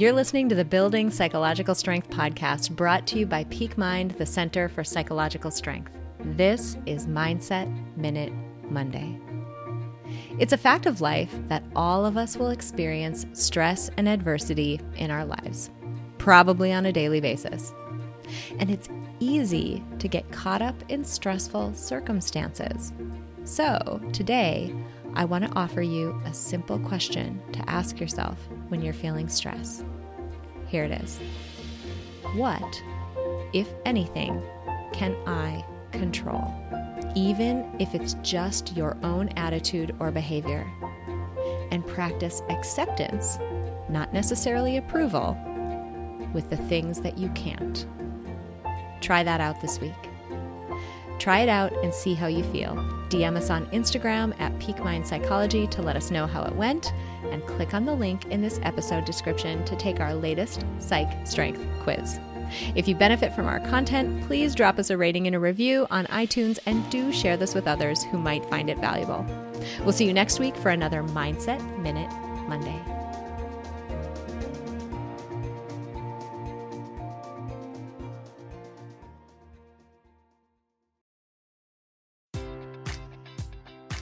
You're listening to the Building Psychological Strength podcast brought to you by Peak Mind, the Center for Psychological Strength. This is Mindset Minute Monday. It's a fact of life that all of us will experience stress and adversity in our lives, probably on a daily basis. And it's easy to get caught up in stressful circumstances. So, today, I want to offer you a simple question to ask yourself when you're feeling stress. Here it is What, if anything, can I control? Even if it's just your own attitude or behavior. And practice acceptance, not necessarily approval, with the things that you can't. Try that out this week. Try it out and see how you feel. DM us on Instagram at Peak Mind Psychology to let us know how it went, and click on the link in this episode description to take our latest Psych Strength quiz. If you benefit from our content, please drop us a rating and a review on iTunes and do share this with others who might find it valuable. We'll see you next week for another Mindset Minute Monday.